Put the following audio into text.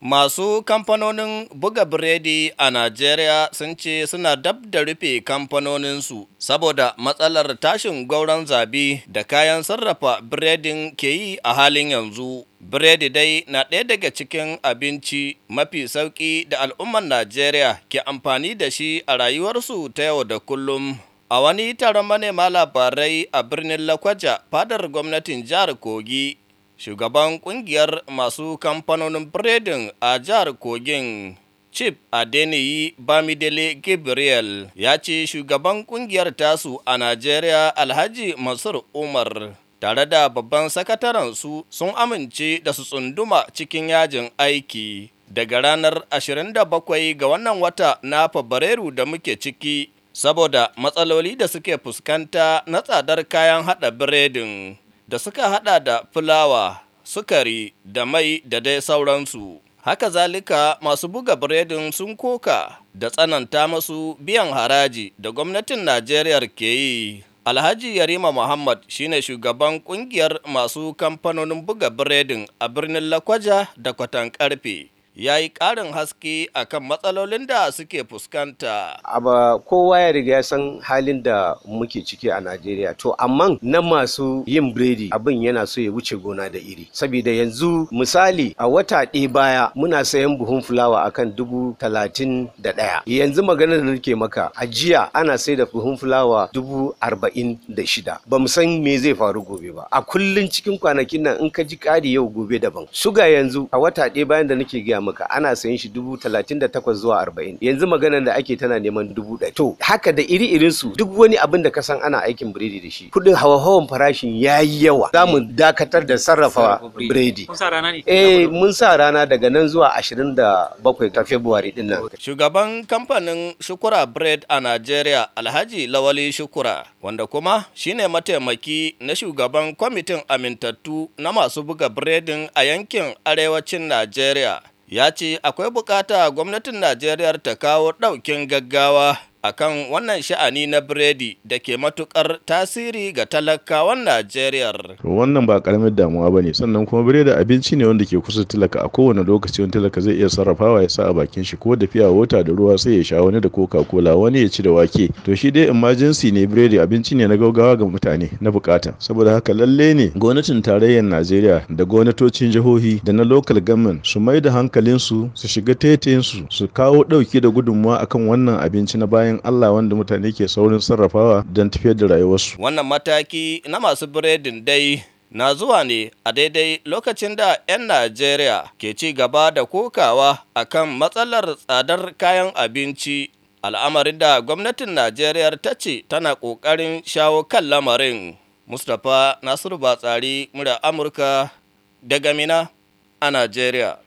Masu kamfanonin buga biredi a Najeriya sun ce suna dab da rufe kamfanoninsu saboda matsalar tashin gwauron zabi da kayan sarrafa biredin ke yi a halin yanzu. Biredi dai na ɗaya daga cikin abinci mafi sauƙi da al'ummar Najeriya ke amfani da shi a rayuwarsu ta yau da kullum. A wani taron manema labarai a birnin Lakwaja, fadar gwamnatin jihar Kogi, shugaban ƙungiyar masu kamfanonin biredin a jihar Kogin, Chief Adeniyi Bamidele Gabriel, ya ce shugaban ƙungiyar tasu a Najeriya Alhaji Mansur Umar. Tare da babban sakataren su sun amince da su tsunduma cikin yajin aiki daga ranar 27 ga wannan wata na Fabrairu da muke ciki. saboda matsaloli da suke fuskanta na tsadar kayan haɗa biredin da suka haɗa da fulawa, sukari da mai da dai sauransu. Haka zalika masu buga biredin sun koka da tsananta masu biyan haraji da gwamnatin Najeriya ke yi. Alhaji Yarima Muhammad shine shugaban ƙungiyar masu kamfanonin buga biredin a birnin Lakwaja da Kwatan Karfe. Ya yi ƙarin haske akan matsalolin da suke fuskanta. Aba kowa ya riga ya san halin da muke ciki a Najeriya. To amma na masu yin biredi abin yana so ya wuce gona da iri. Saboda yanzu misali a wata ɗaya baya muna sayan buhun fulawa akan dubu talatin da ɗaya. Yanzu magana da nake maka a jiya ana sai da buhun fulawa dubu arba'in da shida. Ba mu san me zai faru gobe ba. A kullum cikin kwanakin nan in ka ji ƙari yau gobe daban. Suga yanzu a wata ɗaya bayan da nake gaya maka ana sayan shi dubu talatin da takwas zuwa arba'in. Yanzu maganar da ake tana neman dubu ɗaya to haka da iri irin su duk wani abin da ka san ana aikin biredi da shi kuɗin hawa-hawan farashin ya yi yawa. Za mu dakatar da sarrafa biredi. eh mun sa rana daga nan zuwa ashirin da bakwai ta february ɗin nan. Shugaban kamfanin shukura bread a Najeriya Alhaji Lawali Shukura wanda kuma shine mataimaki na shugaban kwamitin amintattu na masu buga biredin a yankin arewacin Najeriya ya ce akwai buƙata gwamnatin Najeriya ta kawo ɗaukin gaggawa. Akan wannan sha'ani na biredi da ke matuƙar tasiri ga talakawan Najeriya. Wannan ba ƙaramin damuwa ba ne sannan kuma biredi abinci ne wanda ke kusa talaka. A kowane lokaci wani talaka zai iya sarrafawa ya sa a bakin shi ko da fiya wota da ruwa sai ya sha wani da coca cola wani ya ci da wake. To shi dai emergency ne biredi abinci ne na gaugawa ga mutane na buƙata saboda haka lalle ne gwamnatin tarayyar Najeriya da gwamnatocin jihohi da na local government su mai da hankalinsu su shiga taitayinsu su kawo ɗauki da gudunmuwa akan wannan abinci na bayan bayan Allah wanda mutane ke saurin sarrafawa don tafiyar da rayuwarsu. Wannan mataki na masu biredin dai na zuwa ne a daidai lokacin da 'yan Najeriya ke ci gaba da kokawa akan matsalar tsadar kayan abinci al'amarin da gwamnatin Najeriya ta ce tana ƙoƙarin shawo kan lamarin. Mustapha Nasiru Batsari, mura Amurka daga Mina a Najeriya.